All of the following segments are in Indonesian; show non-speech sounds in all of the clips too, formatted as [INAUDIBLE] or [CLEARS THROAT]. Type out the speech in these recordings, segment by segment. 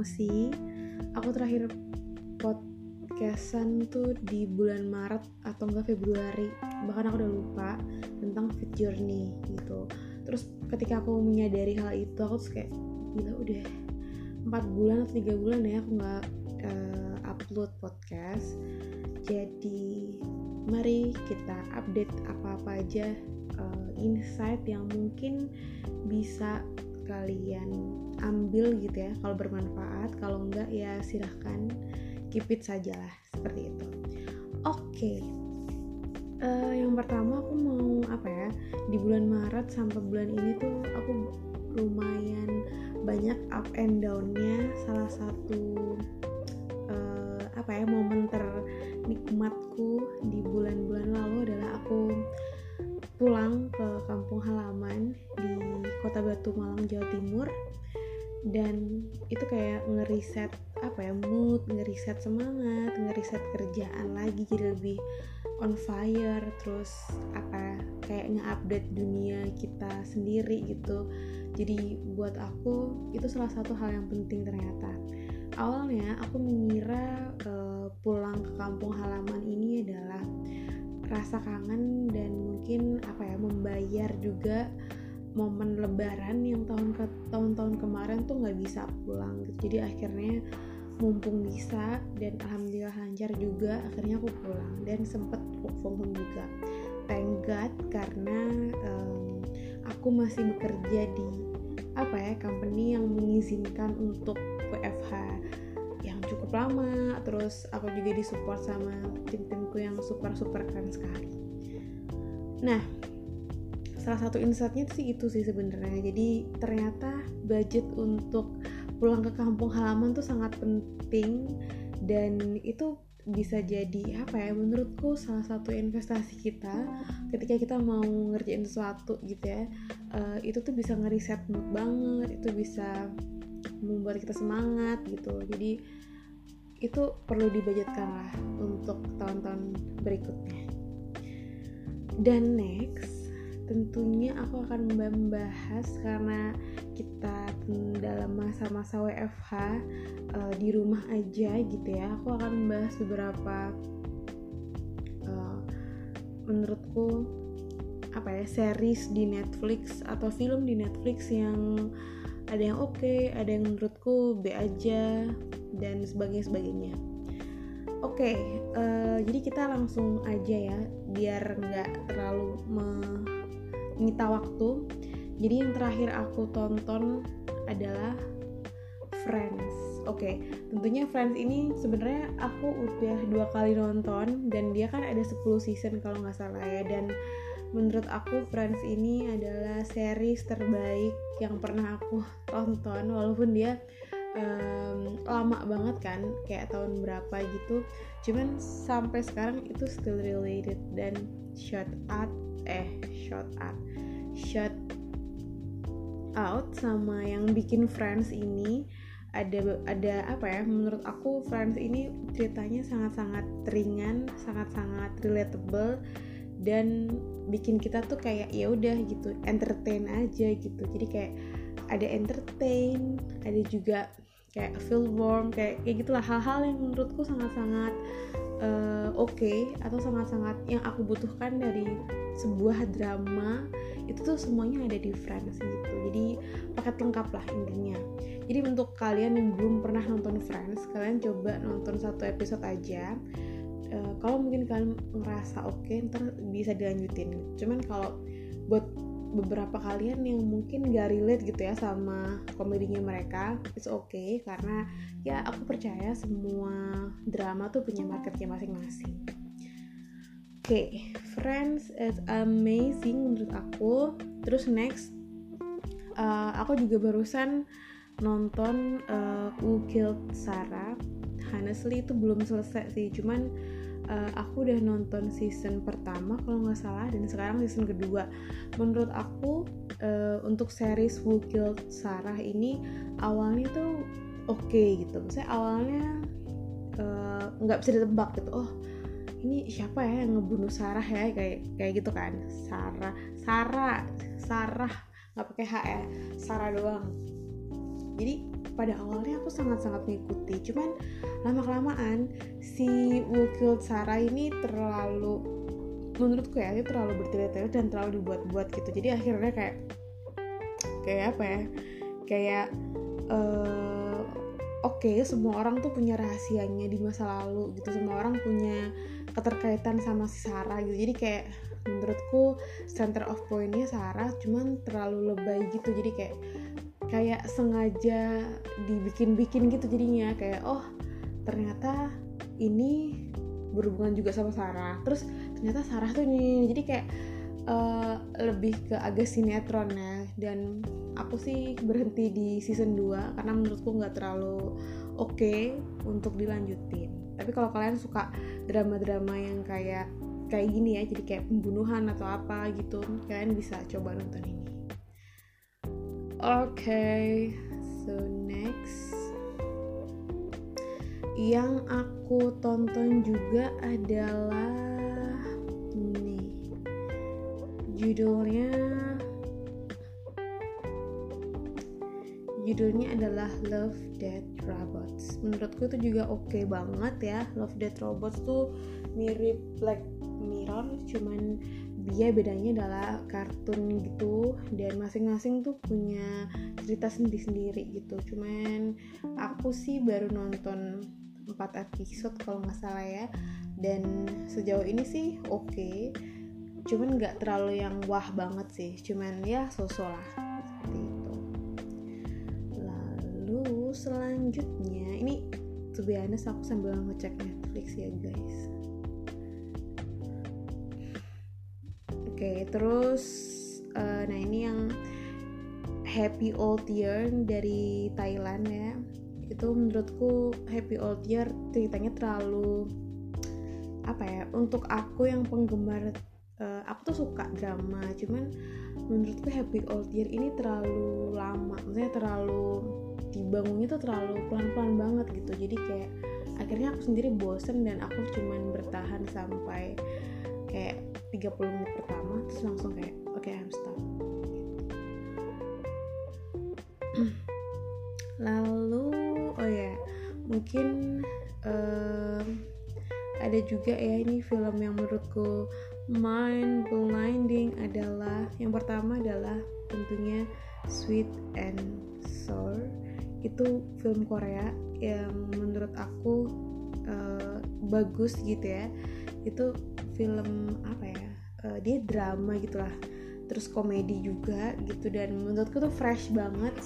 promosi aku terakhir podcastan tuh di bulan Maret atau enggak Februari. Bahkan aku udah lupa tentang fit journey gitu. Terus ketika aku menyadari hal itu aku tuh kayak gila udah empat bulan atau tiga bulan ya aku nggak uh, upload podcast. Jadi mari kita update apa-apa aja uh, insight yang mungkin bisa kalian ambil gitu ya kalau bermanfaat kalau enggak ya silahkan keep it saja lah seperti itu oke okay. uh, yang pertama aku mau apa ya di bulan Maret sampai bulan ini tuh aku lumayan banyak up and downnya salah satu uh, apa ya momen ternikmatku di bulan-bulan lalu adalah aku pulang ke kampung halaman di kota Batu Malang Jawa Timur. Dan itu kayak ngeriset apa ya mood ngeriset semangat ngeriset kerjaan lagi jadi lebih on fire terus apa kayak nge-update dunia kita sendiri gitu. Jadi buat aku itu salah satu hal yang penting ternyata. Awalnya aku mengira uh, pulang ke kampung halaman ini adalah rasa kangen dan mungkin apa ya membayar juga momen lebaran yang tahun ke tahun-tahun kemarin tuh nggak bisa pulang. Gitu jadi akhirnya mumpung bisa dan alhamdulillah lancar juga akhirnya aku pulang dan sempet work from home juga. Thank God karena um, aku masih bekerja di apa ya company yang mengizinkan untuk WFH yang cukup lama terus aku juga disupport sama tim-timku yang super super keren sekali. Nah salah satu insightnya sih itu sih sebenarnya. Jadi ternyata budget untuk pulang ke kampung halaman tuh sangat penting dan itu bisa jadi apa ya menurutku salah satu investasi kita ketika kita mau ngerjain sesuatu gitu ya. Uh, itu tuh bisa ngeriset mood banget itu bisa membuat kita semangat gitu. Jadi itu perlu dibudgetkan lah untuk tahun-tahun berikutnya. Dan next tentunya aku akan membahas karena kita dalam masa-masa WFH uh, eh, di rumah aja gitu ya. Aku akan membahas beberapa uh, menurutku apa ya series di Netflix atau film di Netflix yang ada yang oke okay, ada yang menurutku B aja dan sebagainya sebagainya oke okay, uh, eh, jadi kita langsung aja ya biar nggak terlalu menyita waktu. Jadi yang terakhir aku tonton adalah Friends. Oke okay, tentunya Friends ini sebenarnya aku udah dua kali nonton dan dia kan ada 10 season kalau nggak salah ya. Dan menurut aku Friends ini adalah series terbaik yang pernah aku [LAUGHS] tonton. Walaupun dia um, lama banget kan kayak tahun berapa gitu. Cuman sampai sekarang itu still related dan shot out eh shot out. Shot out sama yang bikin Friends ini. Ada ada apa ya? Menurut aku Friends ini ceritanya sangat-sangat ringan sangat-sangat relatable dan bikin kita tuh kayak ya udah gitu. Entertain aja gitu. Jadi kayak ada entertain ada juga kayak feel warm kayak kayak gitulah. Hal-hal yang menurutku sangat-sangat uh, oke okay, atau sangat-sangat yang aku butuhkan dari sebuah drama itu tuh semuanya ada di Friends gitu. Jadi paket lengkap lah intinya. Jadi untuk kalian yang belum pernah nonton Friends kalian coba nonton satu episode aja. Uh, kalau mungkin kalian ngerasa oke okay, ntar bisa dilanjutin. Cuman kalau buat beberapa kalian yang mungkin gak relate gitu ya sama komedinya mereka it's okay karena ya aku percaya semua drama tuh punya marketnya masing-masing. Oke okay, Friends is amazing menurut aku. Terus next uh, aku juga barusan nonton uh, Who Killed Sarah. Honestly itu belum selesai sih cuman uh, aku udah nonton season pertama kalau nggak salah dan sekarang season kedua. Menurut aku uh, untuk series Who Killed Sarah ini awalnya tuh oke okay, gitu. Saya awalnya eh, nggak uh, bisa ditebak gitu. Oh ini siapa ya yang ngebunuh Sarah ya? Kayak kayak gitu kan. Sarah Sarah Sarah nggak pakai H ya. Sarah doang. Jadi pada awalnya aku sangat-sangat mengikuti. Cuman lama kelamaan si Wukil Sarah ini terlalu menurutku ya itu terlalu bertele-tele dan terlalu dibuat-buat gitu. Jadi akhirnya kayak kayak apa ya kayak uh, oke okay, semua orang tuh punya rahasianya di masa lalu gitu. Semua orang punya keterkaitan sama si Sarah gitu. Jadi kayak menurutku center of pointnya Sarah cuman terlalu lebay gitu. Jadi kayak kayak sengaja dibikin-bikin gitu jadinya. Kayak oh ternyata ini berhubungan juga sama Sarah. Terus ternyata Sarah tuh ini jadi kayak uh, lebih ke agak sinetron ya dan aku sih berhenti di season 2 karena menurutku nggak terlalu oke okay untuk dilanjutin. Tapi kalau kalian suka drama-drama yang kayak kayak gini ya jadi kayak pembunuhan atau apa gitu kalian bisa coba nonton ini okay, so next. Yang aku tonton juga adalah ini. Judulnya judulnya adalah Love Death Robots. Menurutku itu juga oke okay banget ya. Love Death Robots tuh mirip Black Mirror cuman dia bedanya adalah kartun gitu dan masing-masing tuh punya cerita sendiri-sendiri gitu. Cuman aku sih baru nonton 4 episode kalau nggak salah ya. Dan sejauh ini sih oke. Okay. cuman nggak terlalu yang wah banget sih. Cuman ya sosok lah. Seperti itu. Lalu selanjutnya ini honest aku sambil ngecek Netflix ya guys okay, terus uh, nah ini yang Happy Old Year dari Thailand ya. Itu menurutku Happy Old Year ceritanya terlalu apa ya untuk aku yang penggemar uh, aku tuh suka drama. Cuman menurutku Happy Old Year ini terlalu lama. Maksudnya terlalu dibangunnya tuh terlalu pelan-pelan banget gitu. Jadi kayak akhirnya aku sendiri bosen dan aku cuman bertahan sampai kayak 30 menit pertama terus langsung kayak oke okay, I'm stop [CLEARS THROAT] lalu oh ya mungkin um, ada juga ya ini film yang menurutku mind blinding adalah yang pertama adalah tentunya Sweet and Sour. Itu film Korea yang menurut aku uh, bagus gitu ya. Itu film apa ya? Uh, dia drama gitulah. Terus komedi juga gitu dan menurutku tuh fresh banget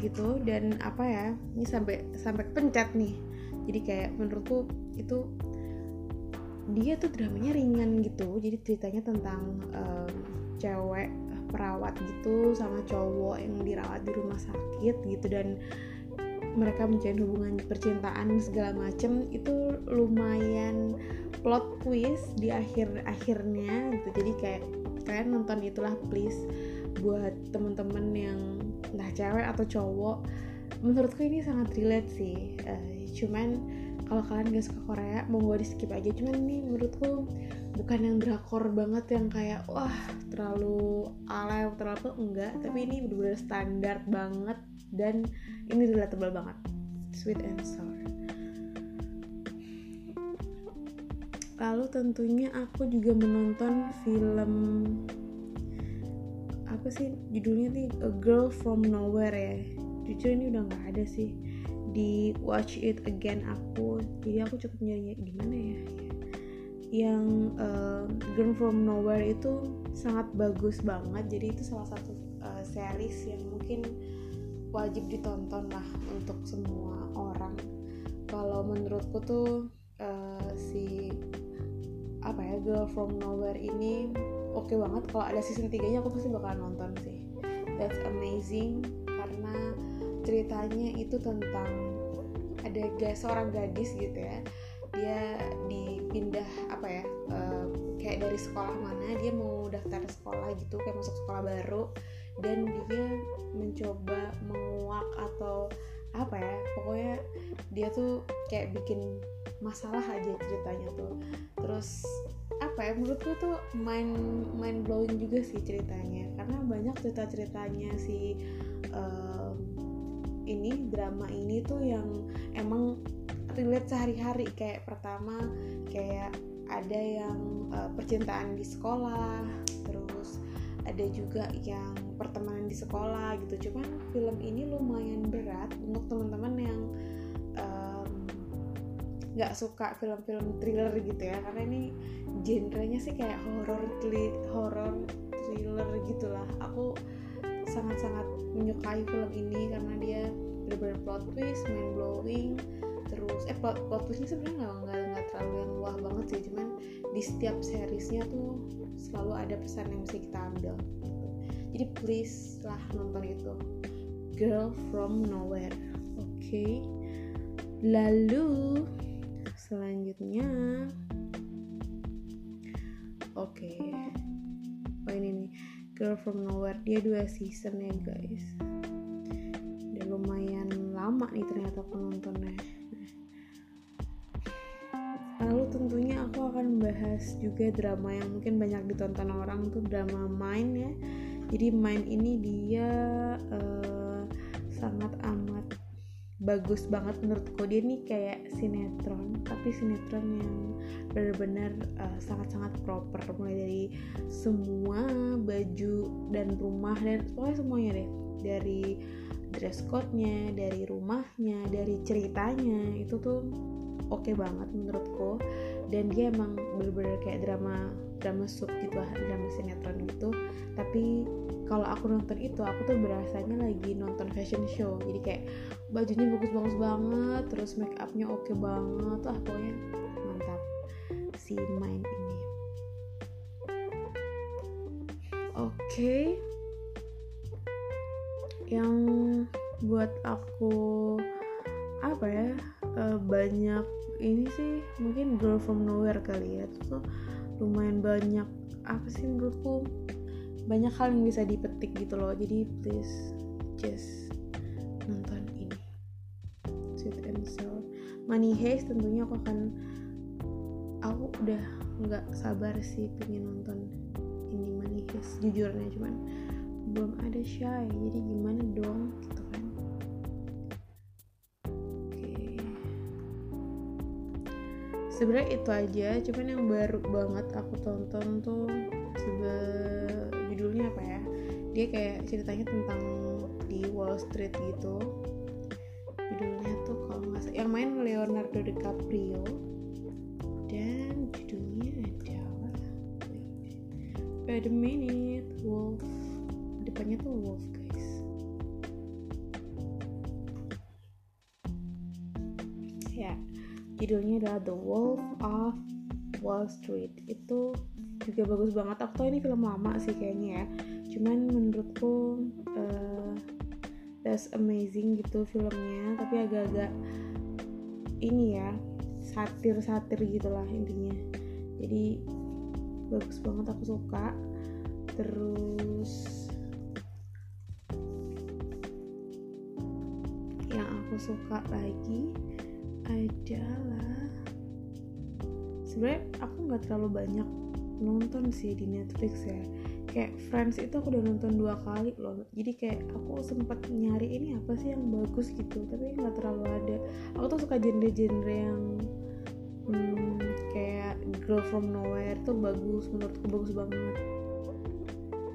gitu dan apa ya ini sampai sampai pencet nih. Jadi kayak menurutku itu dia tuh dramanya ringan gitu. Jadi ceritanya tentang um, cewek perawat gitu sama cowok yang dirawat di rumah sakit gitu dan mereka menjalin hubungan percintaan segala macem itu lumayan plot twist di akhir akhirnya gitu. Jadi kayak kalian nonton itulah please buat temen-temen yang entah cewek atau cowok menurutku ini sangat relate sih. Uh, cuman kalau kalian gak suka Korea mau gue di skip aja. Cuman ini menurutku bukan yang drakor banget yang kayak wah terlalu alay terlalu enggak. Tapi ini bener-bener standar banget dan ini relatable banget. Sweet and sour. Lalu tentunya aku juga menonton film apa sih judulnya nih A Girl From Nowhere ya. Jujur ini udah nggak ada sih. Di Watch It Again aku. Jadi aku cukup nyari gimana ya. Yang uh, Girl From Nowhere itu sangat bagus banget. Jadi itu salah satu uh, series yang mungkin wajib ditonton lah untuk semua orang. Kalau menurutku tuh uh, si apa ya Girl From Nowhere ini oke okay banget. Kalau ada season 3 nya aku pasti bakalan nonton sih. That's amazing karena ceritanya itu tentang ada guys seorang gadis gitu ya. Dia dipindah apa ya uh, kayak dari sekolah mana dia mau daftar sekolah gitu kayak masuk sekolah baru dan dia mencoba menguak atau apa ya pokoknya dia tuh kayak bikin masalah aja ceritanya tuh. Terus apa ya menurutku tuh main main blowing juga sih ceritanya. Karena banyak cerita ceritanya si um, ini drama ini tuh yang emang relate sehari-hari. Kayak pertama kayak ada yang uh, percintaan di sekolah ada juga yang pertemanan di sekolah gitu. Cuman film ini lumayan berat untuk teman-teman yang nggak um, suka film-film thriller gitu ya. Karena ini genrenya sih kayak horror horror thriller gitulah. Aku sangat-sangat menyukai film ini karena dia benar-benar plot twist, mind blowing, terus eh plot, plot twistnya sebenarnya nggak terlalu yang wah banget sih, cuman di setiap seriesnya tuh selalu ada pesan yang bisa kita ambil. Jadi please lah nonton itu. Girl from Nowhere, oke? Okay? Lalu selanjutnya, oke, okay. oh ini nih Girl from Nowhere dia dua season ya guys udah lumayan lama nih ternyata penontonnya tentunya aku akan bahas juga drama yang mungkin banyak ditonton orang tuh drama Mind ya. Jadi Mind ini dia uh, sangat amat bagus banget menurutku. Dia nih kayak sinetron tapi sinetron yang benar-benar uh, sangat-sangat proper. Mulai dari semua baju dan rumah dan pokoknya semuanya deh. Dari dress code-nya dari rumahnya dari ceritanya itu tuh oke okay banget menurutku. Dan dia emang bener-bener kayak drama drama sub gitu drama sinetron gitu. Tapi kalau aku nonton itu aku tuh berasanya lagi nonton fashion show. Jadi kayak bajunya bagus-bagus banget terus make upnya oke okay banget. Lah pokoknya mantap si main ini. Oke. Okay. yang buat aku apa ya uh, banyak ini sih mungkin girl from nowhere kali ya. Itu tuh lumayan banyak apa sih menurutku banyak hal yang bisa dipetik gitu loh. Jadi please just nonton ini. Sweet and Sour. Money Heist tentunya aku akan aku udah nggak sabar sih pengen nonton ini Money Heist jujurnya. Cuman belum ada shy jadi gimana dong gitu sebenarnya itu aja cuman yang baru banget aku tonton tuh sebenarnya judulnya apa ya? Dia kayak ceritanya tentang di Wall Street gitu. Judulnya tuh kalau nggak yang main Leonardo DiCaprio. Dan judulnya adalah wait a minute Wolf. Depannya tuh Wolf judulnya adalah The Wolf of Wall Street. Itu juga bagus banget. Aku tahu ini film lama sih kayaknya ya. Cuman menurutku uh, that's amazing gitu filmnya. Tapi agak-agak ini ya satir-satir gitulah intinya. Jadi bagus banget aku suka. Terus yang aku suka lagi adalah sebenarnya aku nggak terlalu banyak nonton sih di Netflix ya. Kayak Friends itu aku udah nonton dua kali loh. Jadi kayak aku sempat nyari ini apa sih yang bagus gitu tapi nggak terlalu ada. Aku tuh suka genre-genre yang hmm, kayak Girl from Nowhere tuh bagus menurutku bagus banget.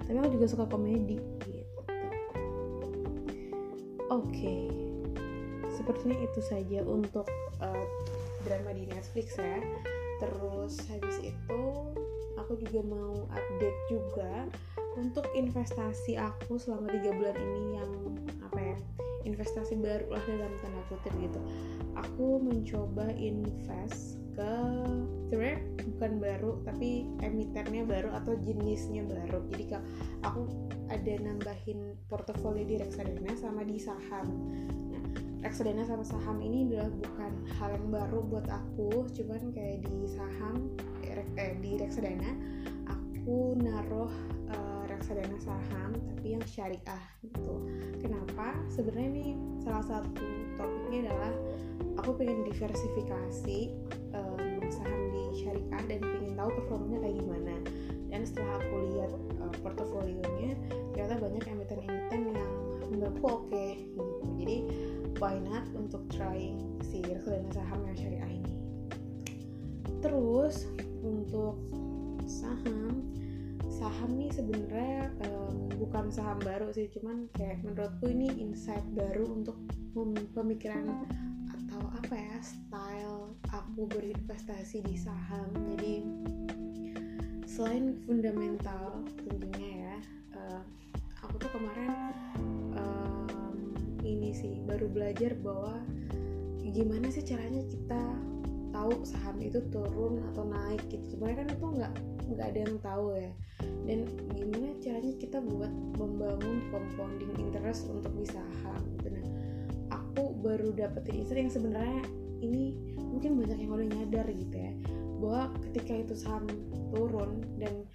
Tapi aku juga suka komedi gitu. Oke. okay. Sepertinya itu saja untuk uh, drama di Netflix ya. Terus habis itu aku juga mau update juga untuk investasi aku selama tiga bulan ini yang apa ya investasi baru lah dalam tanda kutip gitu. Aku mencoba invest ke sebenarnya bukan baru tapi emitennya baru atau jenisnya baru. Jadi kak aku ada nambahin portofolio di reksadana sama di saham reksadana sama saham ini adalah bukan hal yang baru buat aku cuman kayak di saham eh, di reksadana aku naruh uh, reksadana saham tapi yang syariah gitu. Kenapa? Sebenarnya ini salah satu topiknya adalah aku pengen diversifikasi um, saham di syariah dan pengen tahu performanya kayak gimana. Dan setelah aku lihat uh, portofolionya ternyata banyak emiten-emiten yang menurutku oke okay, gitu. Jadi why not untuk trying si reksadana saham yang syariah ini? Terus untuk saham saham nih sebenarnya um, bukan saham baru sih cuman kayak menurutku ini insight baru untuk pemikiran atau apa ya style aku berinvestasi di saham. Jadi selain fundamental tentunya ya uh, aku tuh kemarin sih baru belajar bahwa gimana sih caranya kita tahu saham itu turun atau naik gitu. Sebenarnya kan itu nggak nggak ada yang tahu ya. Dan gimana caranya kita buat membangun compounding interest untuk di saham gitu. Nah aku baru dapetin insight yang sebenarnya ini mungkin banyak yang udah nyadar gitu ya bahwa ketika itu saham turun dan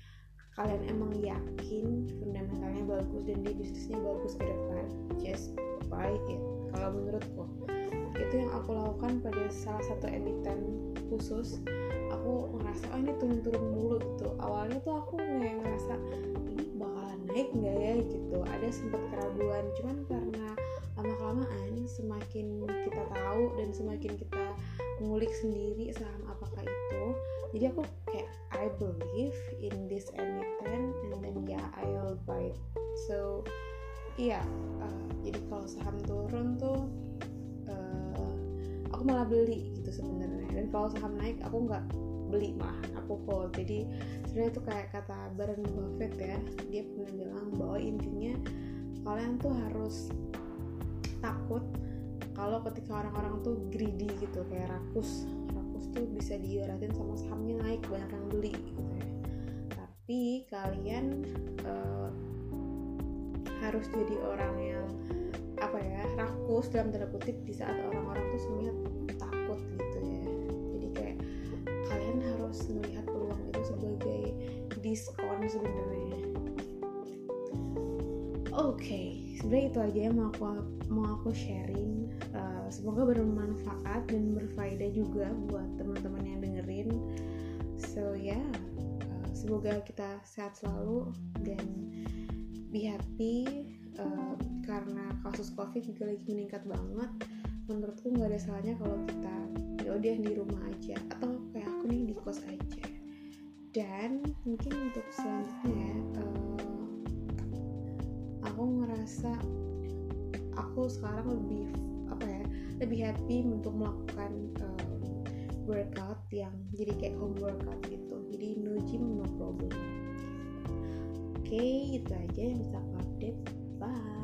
kalian emang yakin fundamentalnya bagus dan di bisnisnya bagus ke depan just buy it kalau menurutku itu yang aku lakukan pada salah satu emiten khusus. Aku ngerasa oh ini turun-turun mulu gitu. Awalnya tuh aku nggak ngerasa ini bakalan naik nggak ya? Gitu. Ada sempat keraguan cuman karena lama kelamaan semakin kita tahu dan semakin kita ngulik sendiri saham apakah itu jadi aku kayak I believe in this emiten and then yeah I'll buy it. So iya uh, jadi kalau saham turun tuh uh, aku malah beli gitu sebenarnya. Dan kalau saham naik aku nggak beli mah aku hold. Jadi sebenarnya itu kayak kata Warren Buffett ya dia pernah bilang bahwa intinya kalian tuh harus takut kalau ketika orang-orang tuh greedy gitu kayak rakus. Rakus tuh bisa diiratin sama sahamnya naik banyak yang beli gitu ya. Tapi kalian uh, harus jadi orang yang apa ya rakus dalam tanda kutip di saat orang-orang tuh semuanya takut gitu ya. Kalian harus melihat peluang itu sebagai diskon sebenarnya. Oke okay, sebenarnya itu aja yang mau aku mau aku sharing. Uh, semoga bermanfaat dan berfaedah juga buat teman-teman yang dengerin. So ya yeah, uh, semoga kita sehat selalu dan happy uh, karena kasus covid juga lagi meningkat banget. Menurutku nggak ada salahnya kalau kita ya udah di rumah aja. Atau kayak aku nih di kos aja. Dan mungkin untuk selanjutnya uh, aku ngerasa aku sekarang lebih apa ya lebih happy untuk melakukan um, workout yang jadi kayak home workout gitu. Jadi no gym no problem okay, itu aja yang bisa aku update. Bye